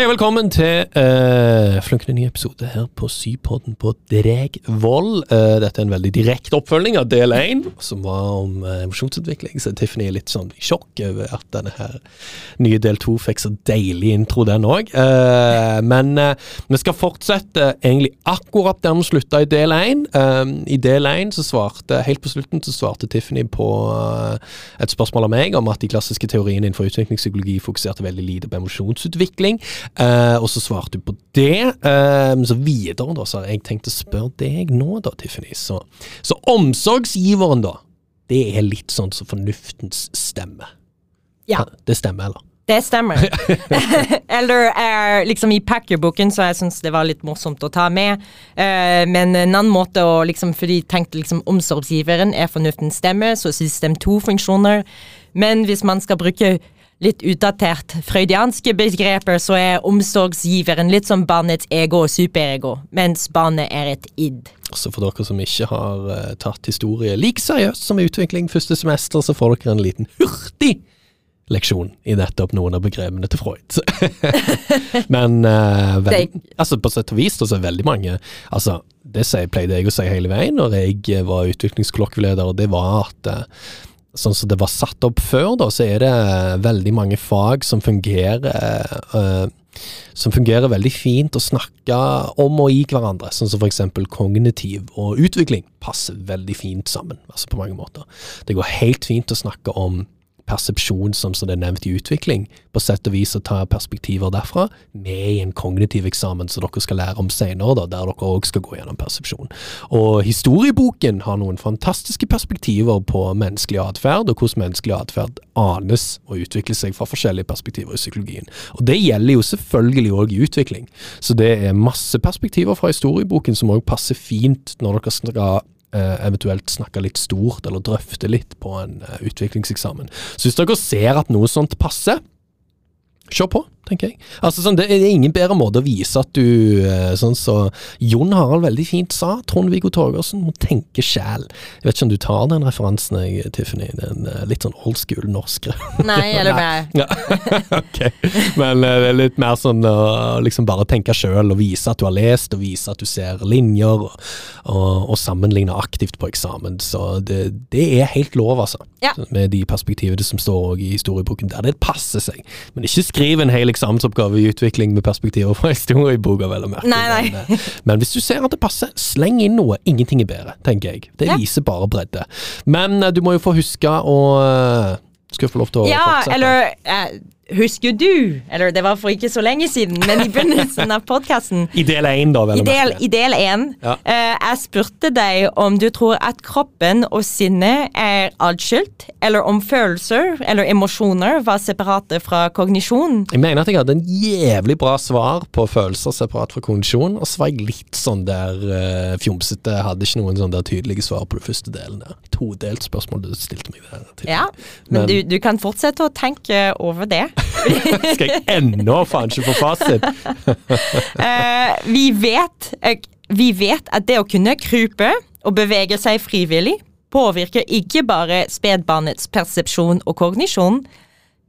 Hei og velkommen til uh, flunkende ny episode her på Sypodden på Dregvoll. Uh, dette er en veldig direkte oppfølging av del én, som var om uh, emosjonsutvikling. Så Tiffany er litt sånn i sjokk over at denne her nye del to fikk så deilig intro, den òg. Uh, men vi skal fortsette egentlig akkurat der vi slutta i del én. I del én så svarte, helt på slutten, så svarte Tiffany på et spørsmål av meg om at de klassiske teoriene innenfor utviklingspsykologi fokuserte veldig lite på emosjonsutvikling. Uh, og så svarte du på det. Uh, så videre, da, så har jeg tenkt å spørre deg nå, da, Tiffany. Så, så omsorgsgiveren, da. Det er litt sånn som fornuftens stemme. Ja. Det stemmer, eller? Det stemmer. Eller er, liksom i Packer-boken, så jeg syns det var litt morsomt å ta med. Uh, men en annen måte å liksom Fordi jeg tenkte liksom omsorgsgiveren er fornuftens stemme, så system to-funksjoner. Men hvis man skal bruke litt utdatert freudianske begreper, så er omsorgsgiveren litt som barnets ego og superego, mens barnet er et id. Så for dere som ikke har uh, tatt historie like seriøst som utvikling første semester, så får dere en liten hurtig leksjon i nettopp noen av begrepene til Freud. Men uh, vel, altså på sett og vis så er veldig mange altså Det pleide jeg å si hele veien når jeg var utviklingskollokvieleder, og det var at uh, sånn som det var satt opp før, da, så er det veldig mange fag som fungerer uh, som fungerer veldig fint å snakke om og i hverandre, sånn som eksempel kognitiv og utvikling passer veldig fint sammen, altså på mange måter. Det går helt fint å snakke om persepsjon som, det er nevnt i utvikling, på sett og vis å ta perspektiver derfra med i en kognitiv eksamen som dere skal lære om senere, da, der dere òg skal gå gjennom persepsjon. Og historieboken har noen fantastiske perspektiver på menneskelig atferd, og hvordan menneskelig atferd anes og utvikler seg fra forskjellige perspektiver i psykologien. Og det gjelder jo selvfølgelig òg i utvikling. Så det er masse perspektiver fra historieboken som òg passer fint når dere skal eventuelt snakke litt stort eller drøfte litt på en eh, utviklingseksamen. Så hvis dere ser at noe sånt passer, se på tenker jeg. Altså sånn, Det er ingen bedre måte å vise at du eh, Sånn så Jon Harald veldig fint sa, Trond-Viggo Torgersen må tenke sjæl. Jeg vet ikke om du tar den referansen, jeg, Tiffany. Den uh, litt sånn old school norsk. Nei, eller meg. ja. ok. Men uh, det er litt mer sånn å liksom bare tenke sjøl, og vise at du har lest, og vise at du ser linjer, og, og, og sammenligne aktivt på eksamen. Så det, det er helt lov, altså. Ja. Med de perspektivene som står i historieboken, der det passer seg. Men ikke skriv en hel eksamensoppgave i utvikling med perspektiver fra historieboka, vel å merke. Nei, nei. Men, eh, men, hvis du ser at det passer, sleng inn noe. Ingenting er bedre, tenker jeg. Det viser bare bredde. Men uh, du må jo få huske å Skal jeg få lov til å ja, fortsette? Eller, uh, Husker du, eller det var for ikke så lenge siden, men i begynnelsen av podkasten I del én, da, I del. I del én. Ja. Uh, jeg spurte deg om du tror at kroppen og sinnet er adskilt, eller om følelser eller emosjoner var separate fra kognisjon. Jeg mener at jeg hadde en jævlig bra svar på følelser separat fra kognisjon, og så var jeg litt sånn der uh, fjomsete. Hadde ikke noen sånn der tydelige svar på den første delen der. Todelt spørsmål du stilte meg der. Ja, men, men du, du kan fortsette å tenke over det. Skal jeg ennå faen ikke få fasit? uh, vi, vet, uh, vi vet at det å kunne krype og bevege seg frivillig påvirker ikke bare spedbarnets persepsjon og kognisjon,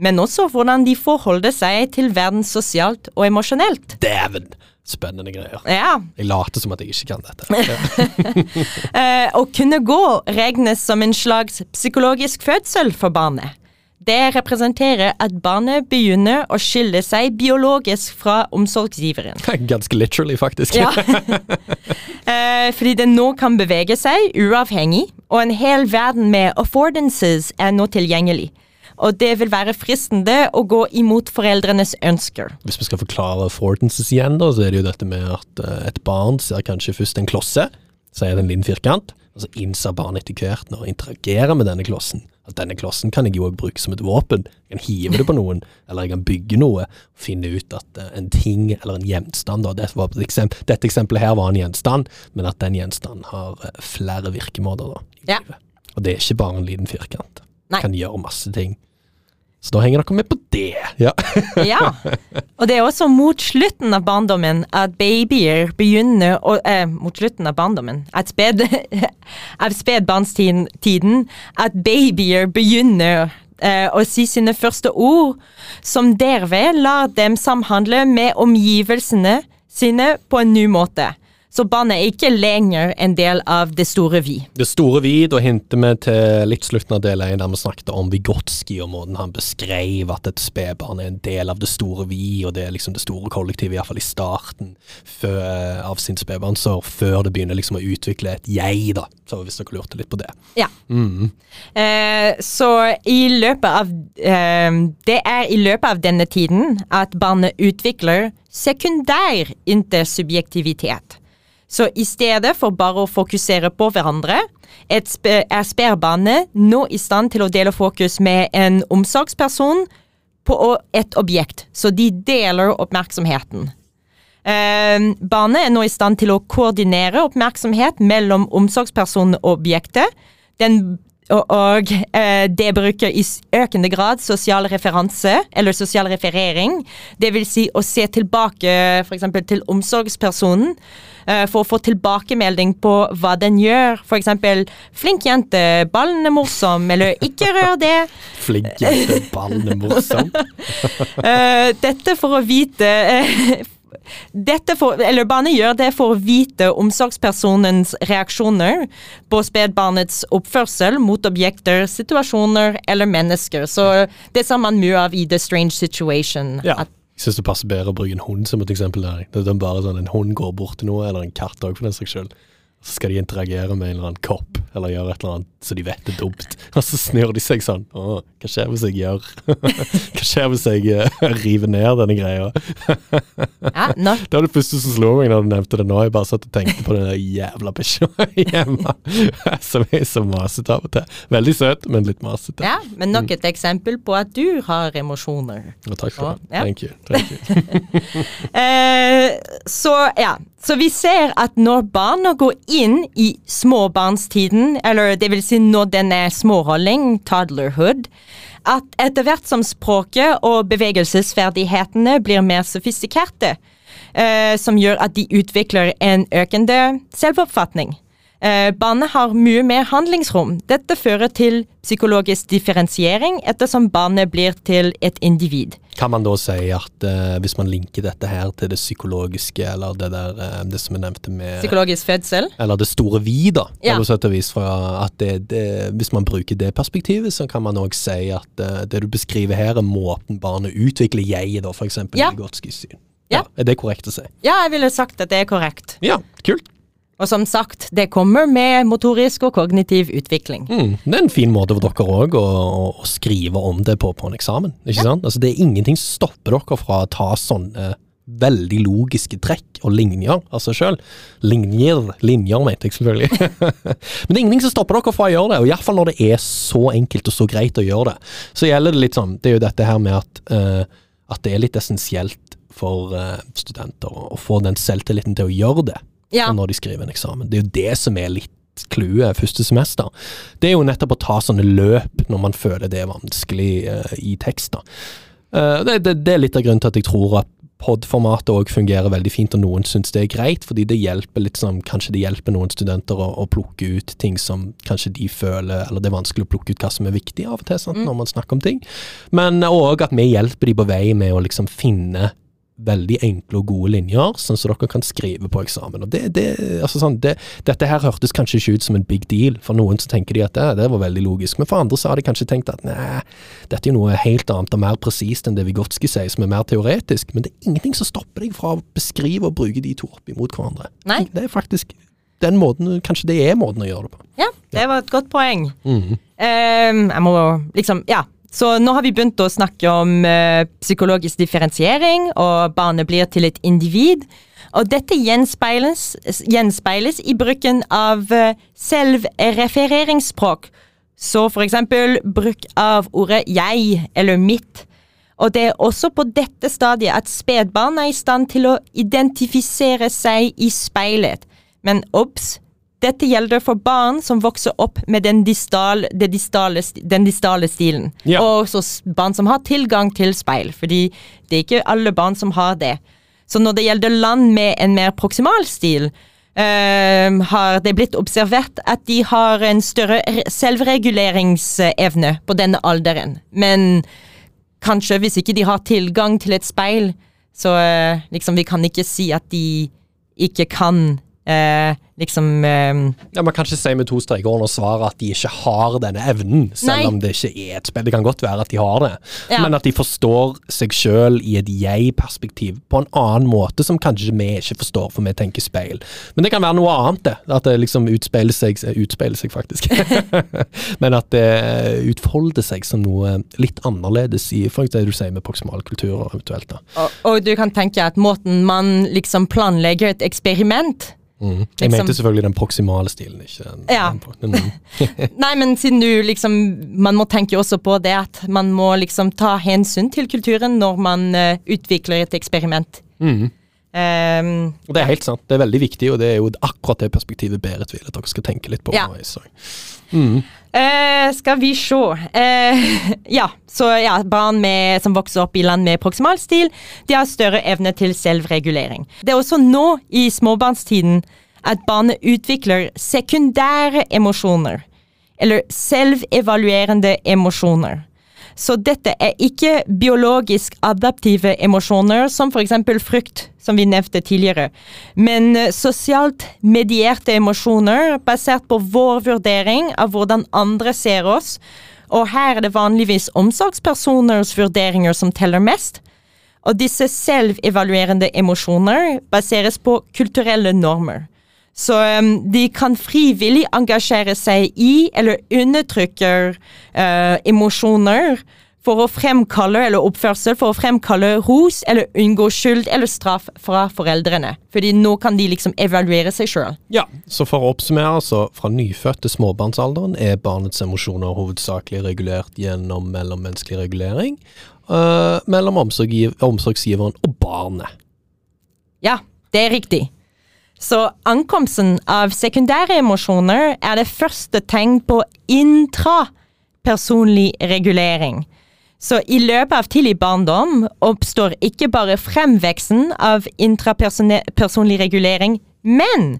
men også hvordan de forholder seg til verden sosialt og emosjonelt. Dæven! Spennende greier. Ja. Jeg later som at jeg ikke kan dette. uh, å kunne gå regnes som en slags psykologisk fødsel for barnet. Det representerer at barnet begynner å skille seg biologisk fra omsorgsgiveren. Ganske literally, faktisk. Ja. eh, fordi det nå kan bevege seg uavhengig, og en hel verden med affordances er nå tilgjengelig. Og det vil være fristende å gå imot foreldrenes ønsker. Hvis vi skal forklare affordances igjen, da, så er det jo dette med at uh, et barn ser kanskje først en klosse, så er det en liten firkant, og så innser barnet etter hvert når det interagerer med denne klossen at denne klossen kan jeg jo òg bruke som et våpen. Jeg kan hive det på noen, eller jeg kan bygge noe. og Finne ut at uh, en ting eller en gjenstand da, dette, eksempel, dette, eksempelet her var en gjenstand, men at den gjenstanden har uh, flere virkemåter. da, ja. Og det er ikke bare en liten firkant. Nei. Kan gjøre masse ting. Så da henger dere med på det. Ja. ja. Og det er også mot slutten av barndommen at babyer begynner å eh, Mot slutten av barndommen at sped, Av spedbarnstiden at babyer begynner eh, å si sine første ord, som derved lar dem samhandle med omgivelsene sine på en ny måte. Så barnet er ikke lenger en del av det store vi. Det store vi, da hinter vi til litt slutten av del 1, der vi snakket om Vygotsky og måten han beskrev at et spedbarn er en del av det store vi, og det er liksom det store kollektivet, iallfall i starten før, av sin spedbarnsår, før det begynner liksom å utvikle et jeg, da. Så hvis dere lurte litt på det. Ja. Mm. Eh, så i løpet av eh, Det er i løpet av denne tiden at barnet utvikler sekundær intersubjektivitet. Så i stedet for bare å fokusere på hverandre, er spærbarnet nå i stand til å dele fokus med en omsorgsperson på et objekt. Så de deler oppmerksomheten. Eh, barnet er nå i stand til å koordinere oppmerksomhet mellom omsorgspersonen og objektet. Den og, og eh, det bruker i økende grad sosial referanse, eller sosial referering. Det vil si å se tilbake f.eks. til omsorgspersonen eh, for å få tilbakemelding på hva den gjør. F.eks.: 'Flink jente, ballen er morsom', eller 'ikke rør det'. Flink jente, ballen er morsom. eh, dette for å vite eh, for, eller Barnet gjør det for å vite omsorgspersonens reaksjoner på spedbarnets oppførsel mot objekter, situasjoner eller mennesker. Så det ser man mye av i The Strange Situation. Ja. Jeg syns det passer bedre å bruke en hund som et eksempel. der. Det er bare sånn En hund går bort til noe, eller en katt òg, for den saks skyld. Så skal de interagere med en eller annen kopp, eller gjøre et eller annet så de vet det er dumt. Og så snur de seg sånn. Å, hva skjer hvis jeg gjør Hva skjer hvis jeg uh, river ned denne greia? ja, no. Det var det første som slo meg når du nevnte det nå. Jeg bare satt og tenkte på den der jævla bikkja hjemme. som er så masete av og til. Veldig søt, men litt masete. Ja, men nok et eksempel på at du har emosjoner. Ja, takk for Og- det. ja. Thank you. Thank you. uh, så ja, så vi ser at når barna går inn i småbarnstiden, eller det vil si når den er småholding, toddlerhood, at etter hvert som språket og bevegelsesferdighetene blir mer sofistikerte, uh, som gjør at de utvikler en økende selvoppfatning. Uh, barnet har mye mer handlingsrom. Dette fører til psykologisk differensiering ettersom barnet blir til et individ. Kan man da si at eh, hvis man linker dette her til det psykologiske, eller det der eh, det som jeg nevnte med Psykologisk fødsel. Eller det store vi, da. Ja. På sett og vis fra at det, det, Hvis man bruker det perspektivet, så kan man òg si at eh, det du beskriver her, er måten barnet utvikler jeget, da, f.eks. Ja. i Gotskys syn. Ja. Er det korrekt å si? Ja, jeg ville sagt at det er korrekt. Ja, kult. Og som sagt, det kommer med motorisk og kognitiv utvikling. Mm. Det er en fin måte for dere òg å, å, skrive om det på på en eksamen. ikke sant? Altså, det er ingenting som stopper dere fra å ta sånne veldig logiske trekk og linjer av seg sjøl. Linjer, linjer mente jeg selvfølgelig. Men det er ingenting som stopper dere fra å gjøre det, og iallfall når det er så enkelt og så greit å gjøre det. Så gjelder det litt sånn, det er jo dette her med at, uh, at det er litt essensielt for uh, studenter å få den selvtilliten til å gjøre det Ja. når de skriver en eksamen. Det er jo det som er litt clouet første semester. Det er jo nettopp å ta sånne løp når man føler det er vanskelig uh, i tekst. Eh, det, det, det er litt av grunnen til at jeg tror at pod-formatet òg fungerer veldig fint, og noen syns det er greit, fordi det hjelper litt sånn, kanskje det hjelper noen studenter å, å plukke ut ting som kanskje de føler Eller det er vanskelig å plukke ut hva som er viktig av og til, sant, når man snakker om ting. Men òg at vi hjelper de på vei med å liksom finne veldig enkle og gode linjer, sånn som dere kan skrive på eksamen. Og det, det, altså sånn, det, dette her hørtes kanskje ikke ut som en big deal. For noen så tenker de at det, det var veldig logisk, men for andre så har de kanskje tenkt at nei, dette er jo noe helt annet og mer presist enn det Vygotsky sier, som er mer teoretisk. Men det er ingenting som stopper deg fra å beskrive og bruke de to opp imot hverandre. Nei. Det er faktisk den måten, kanskje det er måten å gjøre det på. Ja, det var et godt poeng. Mm -hmm. um, jeg må liksom Ja. Så nå har vi begynt å snakke om eh, psykologisk differensiering, og barnet blir til et individ. Og dette gjenspeiles, gjenspeiles i bruken av eh, selvrefereringsspråk. Så for eksempel bruk av ordet jeg eller mitt. Og det er også på dette stadiet at spedbarn er i stand til å identifisere seg i speilet. Men obs! Dette gjelder for barn som vokser opp med den distale, den distale, den distale stilen. Ja. Og også barn som har tilgang til speil, fordi det er ikke alle barn som har det. Så når det gjelder land med en mer proksimal stil, eh, har det blitt observert at de har en større selvreguleringsevne på denne alderen. Men kanskje hvis ikke de har tilgang til et speil, så uh, liksom vi kan ikke si at de ikke kan eh, liksom um, Ja, Man kan ikke si med to streker under svaret at de ikke har denne evnen, selv Nei. om det ikke er et spill. Det kan godt være at de har det, Ja. men at de forstår seg sjøl i et jeg-perspektiv på en annen måte som kanskje vi ikke forstår, for vi tenker speil. Men det kan være noe annet, det. At det liksom utspeiler seg Utspeiler seg, faktisk. men at det utfolder seg som noe litt annerledes i for det du sier med proksimal kultur, eventuelt. da. og, og du kan tenke at måten man liksom planlegger et eksperiment Mm. Liksom- mente selvfølgelig den proksimale stilen, ikke den, Ja. den. Nei, men siden du liksom Man må tenke også på det at man må liksom ta hensyn til kulturen når man uh, utvikler et eksperiment. Mm. Um, Og Det er helt sant, det er veldig viktig, og det er jo akkurat det perspektivet Berit vil at dere skal tenke litt på. Ja. Mm. Uh, skal vi se uh, Ja, så ja, barn med, som vokser opp i land med proksimal stil, de har større evne til selvregulering. Det er også nå i småbarnstiden at barnet utvikler sekundære emosjoner, eller selvevaluerende emosjoner. Så dette er ikke biologisk adaptive emosjoner, som f.eks. frykt, som vi nevnte tidligere, men eh, sosialt medierte emosjoner basert på vår vurdering av hvordan andre ser oss. Og her er det vanligvis omsorgspersoners vurderinger som teller mest. Og disse selvevaluerende emosjoner baseres på kulturelle normer. Så um, de kan frivillig engasjere seg i eller undertrykke uh, emosjoner for å fremkalle eller oppførsel for å fremkalle ros eller unngå skyld eller straff fra foreldrene. Fordi nå kan de liksom evaluere seg sjøl. Ja, så for å oppsummere, så fra nyfødt til småbarnsalderen er barnets emosjoner hovedsakelig regulert gjennom mellommenneskelig regulering uh, mellom omsorgsgiveren og barnet. Ja, det er riktig. Så ankomsten av sekundære emosjoner er det første tegn på intrapersonlig regulering. Så i løpet av tidlig barndom oppstår ikke bare fremveksten av intrapersonlig regulering, men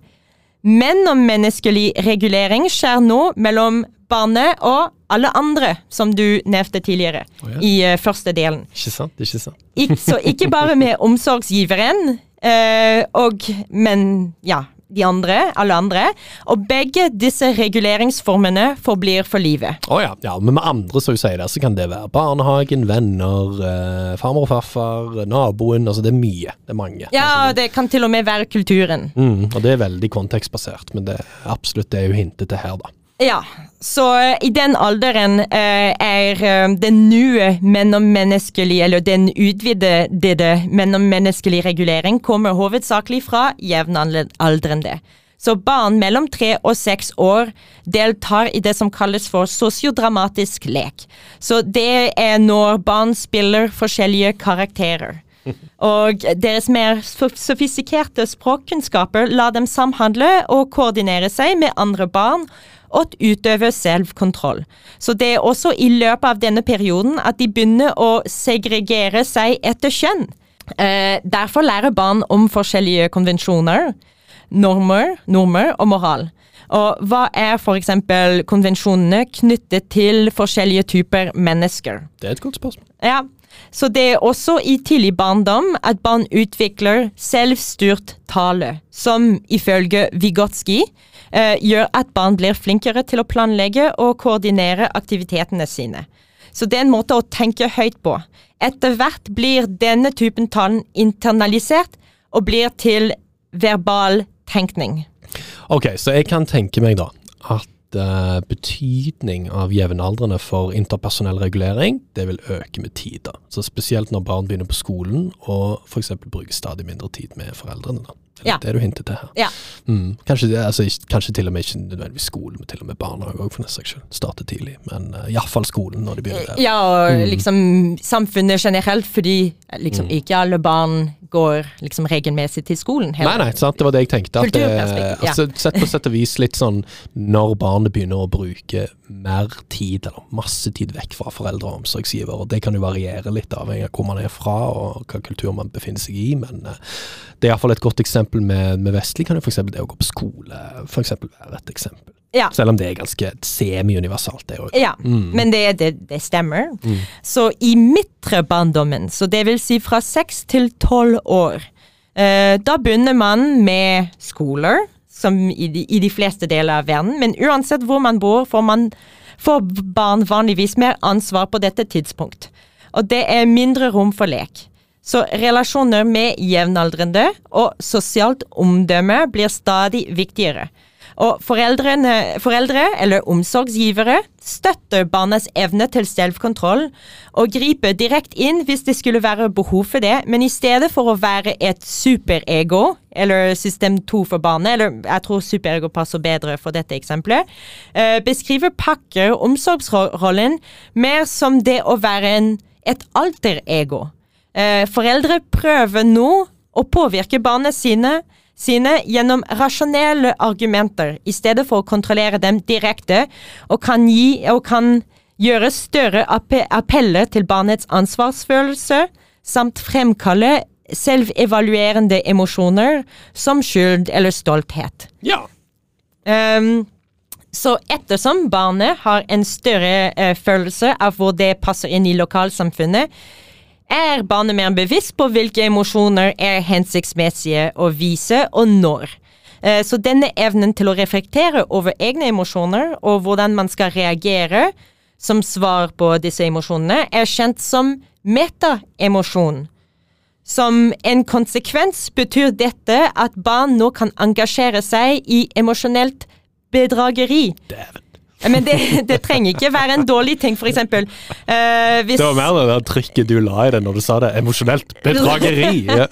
mellommenneskelig regulering skjer nå mellom barnet og alle andre, som du nevnte tidligere oh, ja. i uh, første delen. Ikke sant? Ikke sant? Ik så ikke bare med omsorgsgiveren, eh, og, men ja, de andre, alle andre. Og begge disse reguleringsformene forblir for livet. Å ja, ja, men med andre som sier der, så kan det være barnehagen, venner, eh, farmor og farfar, naboen, altså det er mye. Det er mange. Ja, altså, det kan til og med være kulturen. mm, og det er veldig kontekstbasert, men det er absolutt det hun hinter til her, da. Ja, så eh, i den alderen eh, er eh, den nye mellommenneskelige, eller den utvidede mellommenneskelige regulering, kommer hovedsakelig fra jevnaldrende. Så barn mellom tre og seks år deltar i det som kalles for sosiodramatisk lek. Så det er når barn spiller forskjellige karakterer. Og deres mer sofistikerte språkkunnskaper lar dem samhandle og koordinere seg med andre barn og utøve selvkontroll. Så det er også i løpet av denne perioden at de begynner å segregere seg etter kjønn. Eh, derfor lærer barn om forskjellige konvensjoner, normer, normer og moral. Og hva er f.eks. konvensjonene knyttet til forskjellige typer mennesker? Det er et godt spørsmål. Ja, så det er også i tidlig barndom at barn utvikler selvstyrt tale, som ifølge Vygotsky eh, gjør at barn blir flinkere til å planlegge og koordinere aktivitetene sine. Så det er en måte å tenke høyt på. Etter hvert blir denne typen tall internalisert og blir til verbal tenkning. Ok, så jeg kan tenke meg da at uh, betydning av jevnaldrende for interpersonell regulering, det vil øke med tid da. Så spesielt når barn begynner på skolen og eksempel bruker stadig mindre tid med foreldrene da. Det er Ja. det du hinter til her. Ja. Mm. Kanskje, det, altså, kanskje til og med ikke nødvendigvis skolen, men til og med barnehage òg, for den saks skyld. Starte tidlig, men uh, iallfall skolen når de begynner der. Ja, og liksom samfunnet generelt, fordi liksom ikke alle barn går liksom regelmessig til skolen. Nei, nei, sant, det var det jeg tenkte. At det, Kulturperspektiv, ja. altså, sett på sett og vis litt sånn når barnet begynner å bruke mer tid, eller masse tid vekk fra foreldre og omsorgsgiver, og det kan jo variere litt avhengig av hvor man er fra og hva kultur man befinner seg i, men eh, det er iallfall et godt eksempel med, med vestlig, kan jo f.eks. det å gå på skole for eksempel være et eksempel. Ja. Selv om det er ganske semi-universalt, det òg. Ja, Mm. men det, det, det stemmer. Så i midtre barndommen, så det vil si fra seks til tolv år, eh, da begynner man med skoler, som i de, i de fleste deler av verden, men uansett hvor man bor, får, man, får barn vanligvis mer ansvar på dette tidspunkt. Og det er mindre rom for lek. Så relasjoner med jevnaldrende og sosialt omdømme blir stadig viktigere. Og foreldre eller omsorgsgivere støtter barnets evne til selvkontroll og griper direkte inn hvis det skulle være behov for det, men i stedet for å være et superego, eller system 2 for barnet, eller jeg tror superego passer bedre for dette eksempelet, eh, beskriver Pakker omsorgsrollen mer som det å være en, et alter ego. Eh, foreldre prøver nå å påvirke barna sine, sine gjennom rasjonelle argumenter, i stedet for å kontrollere dem direkte, og kan, gi, og kan gjøre større appe- appeller til barnets ansvarsfølelse, samt fremkalle selvevaluerende emosjoner som skyld eller stolthet. Ja. Um, så ettersom barnet har en større uh, følelse av hvor det passer inn i lokalsamfunnet, er barnet mer bevisst på hvilke emosjoner er hensiktsmessige å vise, og når. Eh, så denne evnen til å reflektere over egne emosjoner og hvordan man skal reagere som svar på disse emosjonene, er kjent som metaemosjon. Som en konsekvens betyr dette at barn nå kan engasjere seg i emosjonelt bedrageri. Dæven. Men det, det trenger ikke være en dårlig ting, for eksempel. eh, hvis, Det var mer det trykket du la i det når du sa det. Emosjonelt bedrageri. Ja.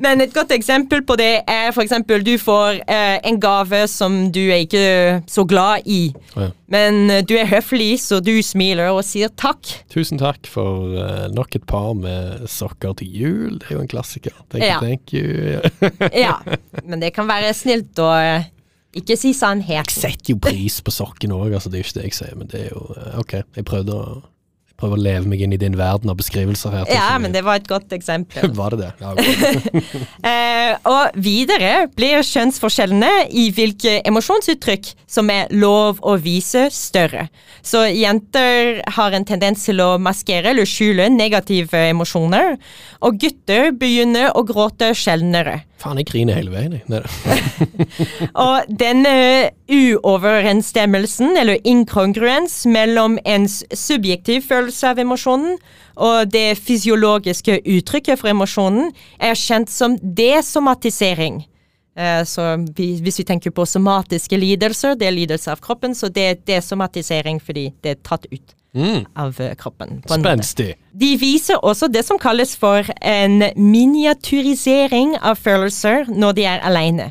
Men et godt eksempel på det er eksempel du får uh, en gave som du er ikke så glad i. Ja. Men uh, du er høflig, så du smiler og sier takk. Tusen takk for uh, nok et par med sokker til jul. Det er jo en klassiker. Thank you, Ja. thank you. Ja, men det kan være snilt å ikke si sannheten. Jeg setter jo pris på sokken òg, altså, det er jo ikke det jeg sier, men det er jo eh, Ok, jeg prøvde å, prøve å leve meg inn i din verden av beskrivelser her. Ja, men det var et godt eksempel. Var det det? Ja. Eh, og videre blir kjønnsforskjellene i hvilke emosjonsuttrykk som er lov å vise, større. Så jenter har en tendens til å maskere eller skjule negative emosjoner, og gutter begynner å gråte sjeldnere. Faen, jeg griner hele veien, jeg. Og denne uoverensstemmelsen, eller inkongruens, mellom ens subjektiv følelse av emosjonen og det fysiologiske uttrykket for emosjonen, er kjent som desomatisering. Eh, Så hvis vi tenker på somatiske lidelser, det er lidelse av kroppen, så det er desomatisering fordi det er tatt ut Mm. av eh, kroppen. Spenstig. De viser også det som kalles for en miniaturisering av følelser når de er alene.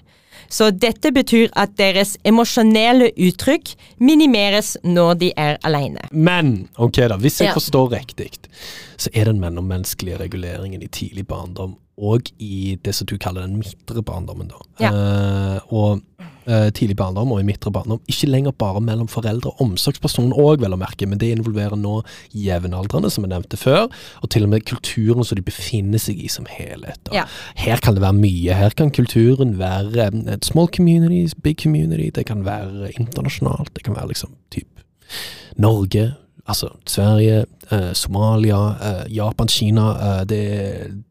Så dette betyr at deres emosjonelle uttrykk minimeres når de er alene. Men ok da, hvis jeg Ja. forstår riktig, så er den mellommenneskelige reguleringen i tidlig barndom og i det som du kaller den midtre barndommen. da. Ja. Uh, og tidlig barndom og i midtre barndom, ikke lenger bare mellom foreldre og omsorgsperson òg, vel å merke, men det involverer nå jevnaldrende, som jeg nevnte før, og til og med kulturen som de befinner seg i som helhet. Ja. Her kan det være mye. Her kan kulturen være eh, et small community, big community, det kan være internasjonalt, det kan være liksom typ Norge, altså Sverige, eh, Somalia, eh, Japan, Kina. Eh, det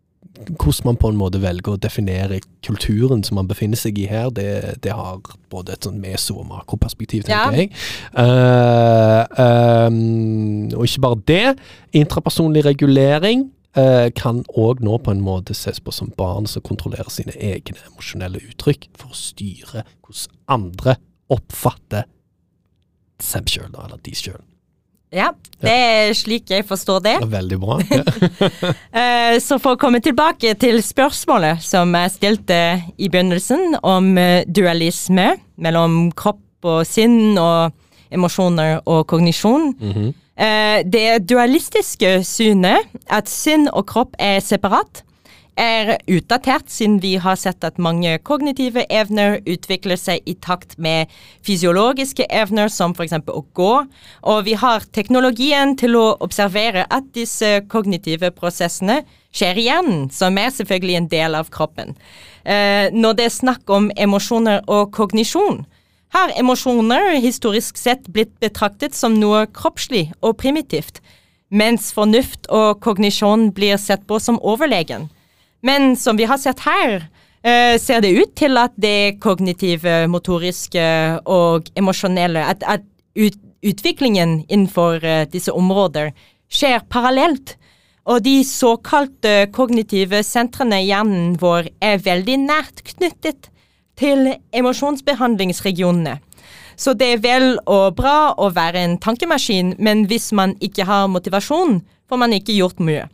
hvordan man på en måte velger å definere kulturen som man befinner seg i her, det, det har både et sånn meso- og makroperspektiv, tenker Ja. jeg. Uh, um, og ikke bare det. Intrapersonlig regulering uh, kan òg nå på en måte ses på som barn som kontrollerer sine egne emosjonelle uttrykk for å styre hvordan andre oppfatter seg sjøl, eller de sjøl. Ja, det er slik jeg forstår det. Veldig bra. Eh, Så for å komme tilbake til spørsmålet som jeg stilte i begynnelsen, om eh, dualisme mellom kropp og sinn og emosjoner og kognisjon. Mm -hmm. Det dualistiske synet, at sinn og kropp er separat, er utdatert, siden vi har sett at mange kognitive evner utvikler seg i takt med fysiologiske evner, som f.eks. å gå. Og vi har teknologien til å observere at disse kognitive prosessene skjer i hjernen, som er selvfølgelig en del av kroppen. Eh, når det er snakk om emosjoner og kognisjon, har emosjoner historisk sett blitt betraktet som noe kroppslig og primitivt, mens fornuft og kognisjon blir sett på som overlegen. Men som vi har sett her, uh, ser det ut til at det kognitive, motoriske og emosjonelle At, at ut, utviklingen innenfor uh, disse områder skjer parallelt. Og de såkalte kognitive sentrene i hjernen vår er veldig nært knyttet til emosjonsbehandlingsregionene. Så det er vel og bra å være en tankemaskin, men hvis man ikke har motivasjon, får man ikke gjort mye.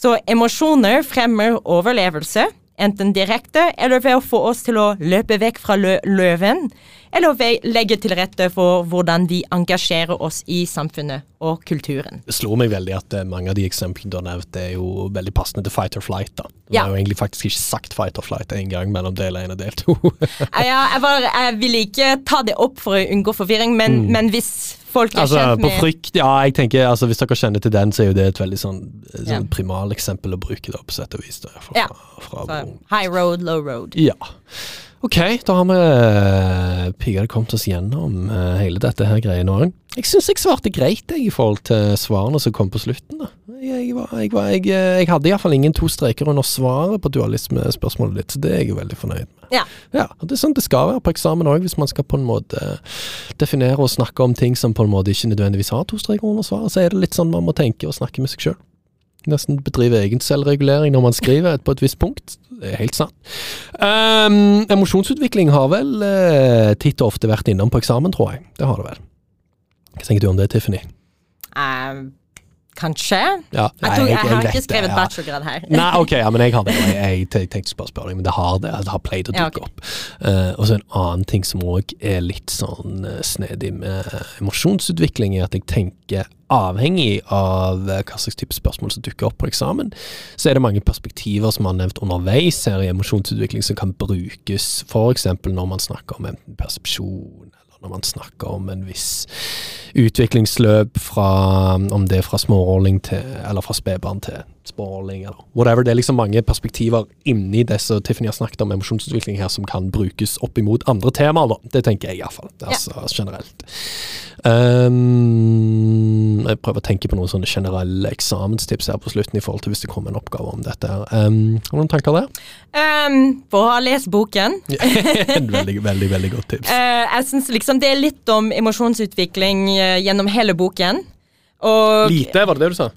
Så emosjoner fremmer overlevelse, enten direkte eller ved å få oss til å løpe vekk fra lø løven, eller ved å legge til rette for hvordan vi engasjerer oss i samfunnet og kulturen. Det slo meg veldig at eh, mange av de eksemplene du har nevnt, er jo veldig passende til fight or flight. da. Du Ja. har jo egentlig faktisk ikke sagt fight or flight en gang mellom del én og del to. Ja, jeg, var, jeg ville ikke ta det opp for å unngå forvirring, men, men hvis folk er altså, kjent på med frykt, ja, jeg tenker, altså, Hvis dere kjenner til den, så er jo det et veldig sånn, sånn Ja. primaleksempel å bruke, da, på sett og vis. Da, fra, Ja. fra, så, High road, low road. Ja. Ok, da har vi uh, piggene kommet oss gjennom eh, hele dette her greiene òg. Jeg syns jeg svarte greit jeg, i forhold til svarene som kom på slutten. da. Jeg, var, jeg, var, jeg, eh, jeg hadde iallfall ingen to streker under svaret på dualismespørsmålet ditt, så det er jeg jo veldig fornøyd med. Ja. Ja, og Det er sånn det skal være på eksamen òg, hvis man skal på en måte definere og snakke om ting som på en måte ikke nødvendigvis har to streker under svaret, så er det litt sånn man må tenke og snakke med seg sjøl. Nesten bedrive egen selvregulering når man skriver på et visst punkt. Det er helt sant. Um, emosjonsutvikling har vel uh, titt og ofte vært innom på eksamen, tror jeg. Det har det vel. Hva tenker du om det, Tiffany? Eh, kanskje? Ja, Jeg, nei, jeg, jeg, har ikke ikke det, skrevet ja. bachelorgrad her. Nei, ok, ja, men jeg har det. Jeg, jeg, jeg tenkte bare å spørre deg, men det har det. Det har pleid å dukke opp. Uh, og så en annen ting som òg er litt sånn uh, snedig med emosjonsutvikling, er at jeg tenker avhengig av eh, hva slags type spørsmål som dukker opp på eksamen, så er det mange perspektiver som man har nevnt underveis her i emosjonsutvikling som kan brukes, f.eks. når man snakker om enten persepsjon, når man snakker om en viss utviklingsløp fra om det er fra smårolling til Eller fra spedbarn til smååling, eller whatever. Det er liksom mange perspektiver inni det som Tiffany har snakket om emosjonsutvikling her, som kan brukes opp imot andre temaer, da. Det tenker jeg iallfall. Altså generelt. Um, jeg prøver å tenke på noen sånne generelle eksamenstips her på slutten, i forhold til hvis det kommer en oppgave om dette. her. Um, har du noen tanker der? Um, ha lest boken En veldig, veldig, veldig godt tips. Uh, Jeg syns liksom det er litt om emosjonsutvikling eh, gjennom hele boken. Og Lite, var det det du sa?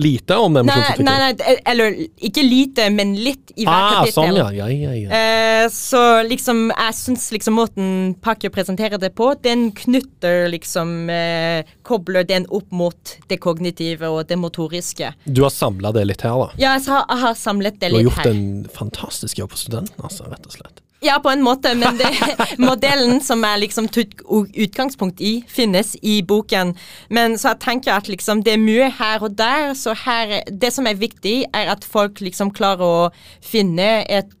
Lite om Nei, emosjonsutvikling? nei, nei, eller ikke lite, men litt i hver ah, kapittel. sånn, ja. ja, ja, ja. Eh, så liksom, jeg syns liksom måten Pakker presenterer det på, den knytter liksom eh, Kobler den opp mot det kognitive og det motoriske. Du har samla det litt her, da. Ja, jeg har, jeg har samlet det Du har gjort her. en fantastisk jobb for studenten, altså, rett og slett. Ja, på en måte, men det, modellen som er liksom tok utgangspunkt i, finnes i boken. Men så jeg tenker at liksom det er mye her og der, så her Det som er viktig, er at folk liksom klarer å finne et,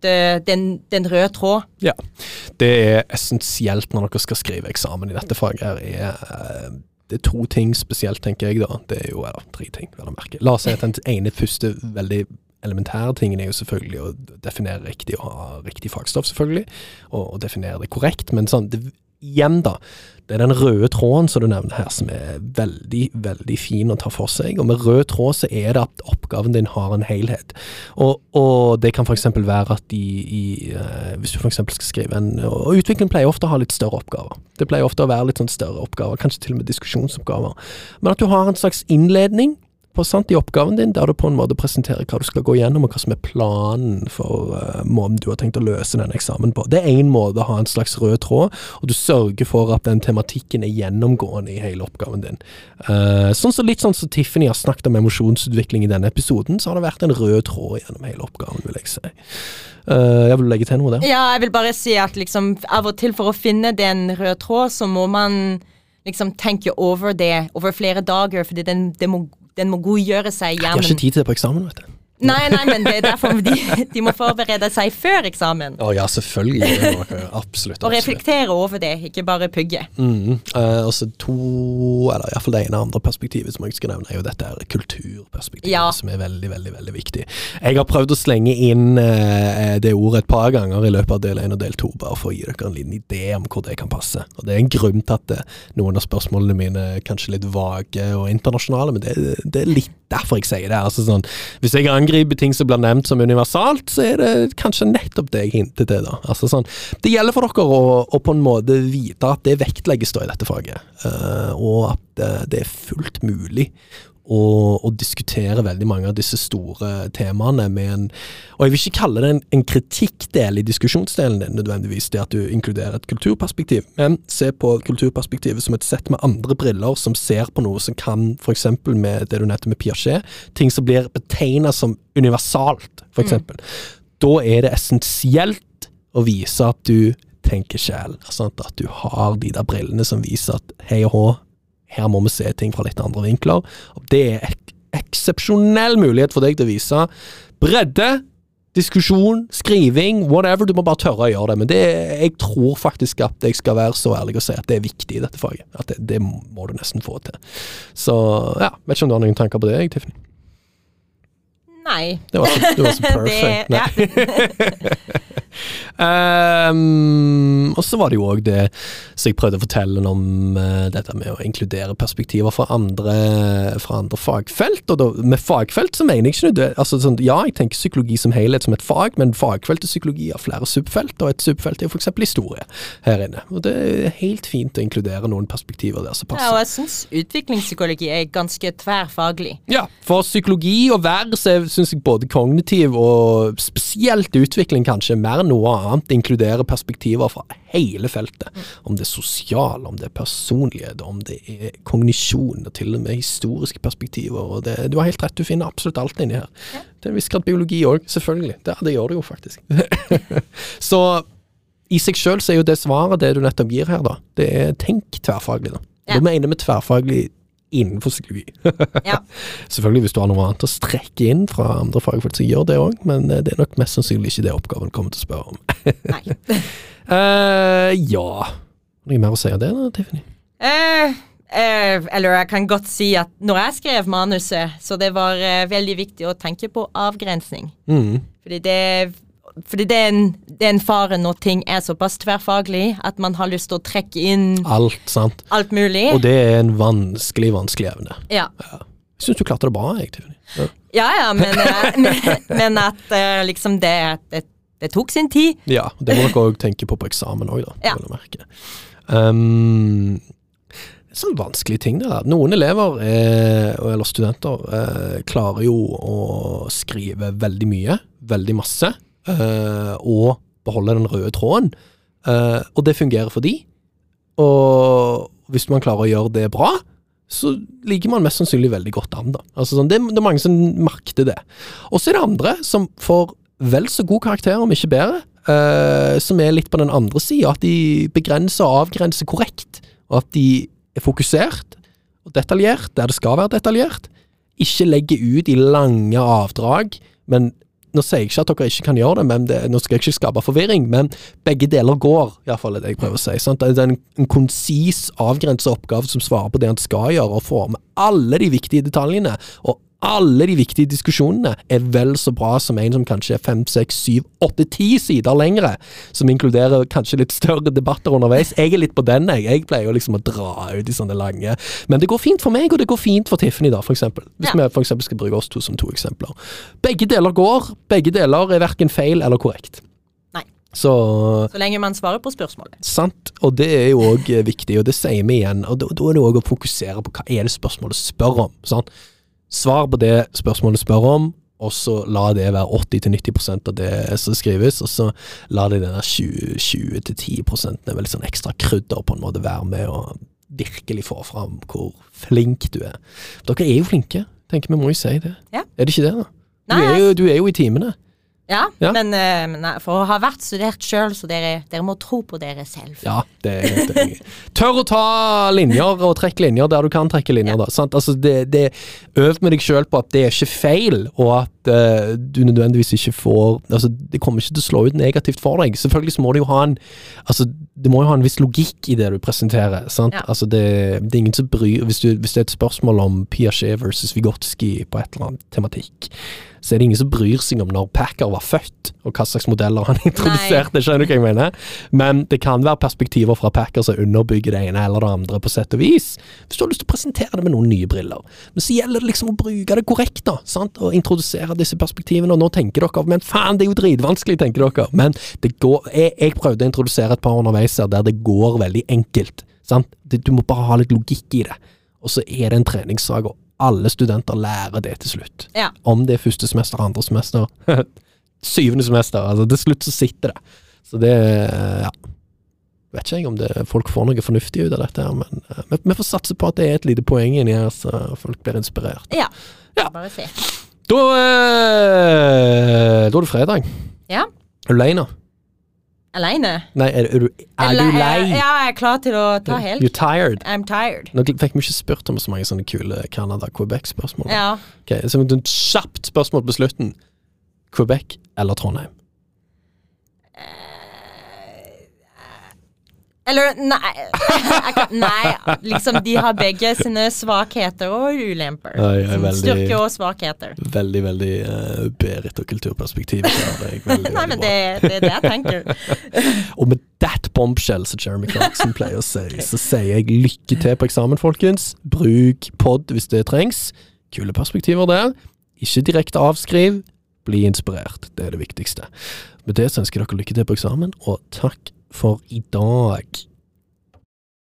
den, den røde tråd. Ja. Det er essensielt når dere skal skrive eksamen i dette faget. her, er eh, det er to ting spesielt, tenker jeg. da. Det er jo eller, tre ting, vel å merke. La oss si at den ene første veldig elementære tingene er jo selvfølgelig å definere riktig og ha riktig fagstoff, selvfølgelig. Og, og definere det korrekt. Men sånn, det, igjen, da. Det er den røde tråden som du nevner her, som er veldig, veldig fin å ta for seg. Og med rød tråd så er det at oppgaven din har en helhet. Og, og det kan f.eks. være at i, i uh, Hvis du f.eks. skal skrive en Og utvikling pleier ofte å ha litt større oppgaver. Det pleier ofte å være litt sånn større oppgaver, kanskje til og med diskusjonsoppgaver. Men at du har en slags innledning på sant, i oppgaven din, der du på en måte presenterer hva du skal gå gjennom, og hva som er planen for uh, måten du har tenkt å løse den eksamen på. Det er én måte å ha en slags rød tråd, og du sørger for at den tematikken er gjennomgående i hele oppgaven din. Uh, sånn så Litt sånn som Tiffany har snakket om emosjonsutvikling i denne episoden, så har det vært en rød tråd gjennom hele oppgaven, vil jeg si. Uh, jeg vil legge til noe der. Ja, jeg vil bare si at liksom av og til for å finne den røde tråd, så må man liksom tenke over det over flere dager, fordi den, det må, den må godgjøre seg i Jeg har ikke tid til det på eksamen, vet du. Nei, nei, men det er derfor de, de må forberede seg før eksamen. Å ja, selvfølgelig. Det må dere. Absolutt. Og reflektere over det, ikke bare pugge. Mm. Eh, og så to, eller iallfall det ene andre perspektivet som jeg skal nevne, er jo dette her kulturperspektivet, Ja. som er veldig, veldig veldig viktig. Jeg har prøvd å slenge inn eh, det ordet et par ganger i løpet av del én og del to, bare for å gi dere en liten idé om hvor det kan passe. Og Det er en grunn til at eh, noen av spørsmålene mine er kanskje litt vage og internasjonale, men det, det er litt derfor jeg sier det. Altså sånn, Hvis jeg angriper ting som blir nevnt som universalt, så er det kanskje nettopp det jeg hinter til. da. Altså sånn, Det gjelder for dere å, å på en måte vite at det vektlegges da i dette faget, uh, og at uh, det er fullt mulig å, å diskutere veldig mange av disse store temaene med en Og jeg vil ikke kalle det en, en kritikkdel i diskusjonsdelen din, nødvendigvis det at du inkluderer et kulturperspektiv, men se på kulturperspektivet som et sett med andre briller som ser på noe som kan, f.eks. med det du nevnte med Piaget, ting som blir betegna som universalt, f.eks. Da er det essensielt å vise at du tenker sjæl. At du har de der brillene som viser at hei og hå, her må vi se ting fra litt andre vinkler. Det er ek eksepsjonell mulighet for deg til å vise bredde, diskusjon, skriving, whatever. Du må bare tørre å gjøre det. Men det, jeg tror faktisk at jeg skal være så ærlig og si at det er viktig i dette faget. At det, det må du nesten få til. Så ja, vet ikke om du har noen tanker på det, jeg, Tiffany? Nei. Det var så, det var så perfect. Det. Ehm, og så var det jo òg det som jeg prøvde å fortelle om uh, dette med å inkludere perspektiver fra andre, fra andre fagfelt. Og da, med fagfelt så mener jeg ikke det, altså sånn, Ja, jeg tenker psykologi som helhet som et fag, men fagfelt til psykologi har flere subfelt, og et subfelt er f.eks. historie her inne. Og det er helt fint å inkludere noen perspektiver der som passer. ja, og jeg syns utviklingspsykologi er ganske tverrfaglig. Ja, for psykologi og vær så syns jeg både kognitiv og spesielt utvikling kanskje mer enn noe annet inkluderer perspektiver fra hele feltet. Om det er sosial, om det er personlighet, om det er kognisjon, og til og med historiske perspektiver. Og det, du har helt rett, du finner absolutt alt inni her. Til en viss grad biologi òg, selvfølgelig. Det, det gjør det jo faktisk. så i seg sjøl er jo det svaret det du nettopp gir her, da. Det er tenk tverrfaglig, da. Ja. Da mener vi tverrfaglig innenfor psykologi. Ja. Selvfølgelig, hvis du har noe annet å strekke inn fra andre fagfelt, så gjør det òg, men eh, det er nok mest sannsynlig ikke det oppgaven kommer til å spørre om. Nei. Eh, ja Noe mer å si av det, da, Tiffany? Uh, eh, eller jeg kan godt si at når jeg skrev manuset, så det var veldig viktig å tenke på avgrensning. Mm. Fordi det fordi det er, en, det er en fare når ting er såpass tverrfaglig at man har lyst til å trekke inn Alt, sant. alt mulig. Og det er en vanskelig, vanskelig evne. Ja, Jeg syns du klarte det bra, jeg, Ja. ja, ja men, eh, men, men at eh, liksom det, det, det tok sin tid. Ja, det må dere òg tenke på på eksamen òg, da. Ja. merke. Um, sånn vanskelig ting, det der. Noen elever, eh, eller studenter, eh, klarer jo å skrive veldig mye, veldig masse, og beholde den røde tråden. Eh, og det fungerer for de. Og hvis man klarer å gjøre det bra, så ligger man mest sannsynlig veldig godt an. da. Altså, sånn, det, det er mange som merker det. Og så er det andre som får vel så god karakter, om ikke bedre, eh, som er litt på den andre sida. At de begrenser og avgrenser korrekt, og at de er fokusert og detaljert der det skal være detaljert. Ikke legger ut i lange avdrag, men nå sier jeg ikke at dere ikke kan gjøre det, men det, nå skal jeg ikke skape forvirring, men begge deler går, iallfall er det jeg prøver å si. Sant? Det er en, en konsis, avgrensa oppgave som svarer på det han skal gjøre, og får med alle de viktige detaljene. og alle de viktige diskusjonene er vel så bra som en som kanskje er fem, seks, syv, åtte, ti sider lengre, som inkluderer kanskje litt større debatter underveis. Jeg er litt på den, jeg. Jeg pleier jo liksom å dra ut i sånne lange Men det går fint for meg, og det går fint for Tiffany, da, for eksempel. Hvis Ja. vi for eksempel skal bruke oss to som to eksempler. Begge deler går. Begge deler er verken feil eller korrekt. Så Så lenge man svarer på spørsmålet. Sant, og det er jo òg viktig, og det sier vi igjen. Og da, da er det òg å fokusere på hva er det spørsmålet spør om. Sant? Svar på det spørsmålet spør om, og så la det være 80-90% av det som skrives, og så la det denne 20-10% med litt sånn ekstra krydder på en måte være med og virkelig få fram hvor flink du er. Dere er jo flinke, tenker vi må jo si det. Ja. Er det ikke det, da? Du er, jo, du er jo i timene. Ja, Ja. men eh, men nei, for å ha vært studert sjøl, så dere, dere må tro på dere selv. Ja, det er helt enig. Tør å ta linjer og trekke linjer der du kan trekke linjer. da, sant? Altså det, det Øv med deg sjøl på at det er ikke feil, og at uh, du nødvendigvis ikke får altså Det kommer ikke til å slå ut negativt for deg. Selvfølgelig så må det jo ha en altså det må jo ha en viss logikk i det du presenterer. sant? Ja. Altså det, det er ingen som bryr hvis, du, hvis det er et spørsmål om Piaget versus Vygotsky på et eller annet tematikk, så er det ingen som bryr seg om når Packer var født, og hva slags modeller han introduserte. Skjønner du hva jeg mener? Men det kan være perspektiver fra Packer som underbygger det ene eller det andre, på sett og vis. Hvis du har lyst til å presentere det med noen nye briller. Men så gjelder det liksom å bruke det korrekt, da. sant? Og introdusere disse perspektivene. Og nå tenker dere men faen, det er jo dritvanskelig, tenker dere. Men det går Jeg, jeg prøvde å introdusere et par underveis her der det går veldig enkelt. sant? Det, du må bare ha litt logikk i det. Og så er det en treningssak, og alle studenter lærer det til slutt. Ja. Om det er første semester, andre semester, syvende semester. Altså, til slutt så sitter det. Så det ja. Vet ikke jeg om det, folk får noe fornuftig ut av dette, men uh, vi, vi får satse på at det er et lite poeng inni her, så folk blir inspirert. Ja. Ja. Bare se. Da, uh, da er det fredag. Ja. Er du lei nå? Aleine? Nei, er, er, du, er du lei? Ja, jeg er klar til å ta helg. You're tired? I'm tired. Nå fikk vi ikke spurt om så mange sånne kule Canada-Quebec-spørsmål. Ja. Ok, så et kjapt spørsmål på slutten. Quebec eller Trondheim? Eller nei, nei liksom de har begge sine svakheter og ulemper. Er veldig- Styrke og svakheter. Veldig, veldig uh, Berit og kulturperspektiv. er det veldig, Nei, men det, det er det jeg tenker. Og med that bombshell, som Jeremy Clarkson pleier å si, så sier jeg lykke til på eksamen, folkens. Bruk pod hvis det trengs. Kule perspektiver der. Ikke direkte avskriv. Bli inspirert. Det er det viktigste. Med det så ønsker jeg dere lykke til på eksamen, og takk for i dag.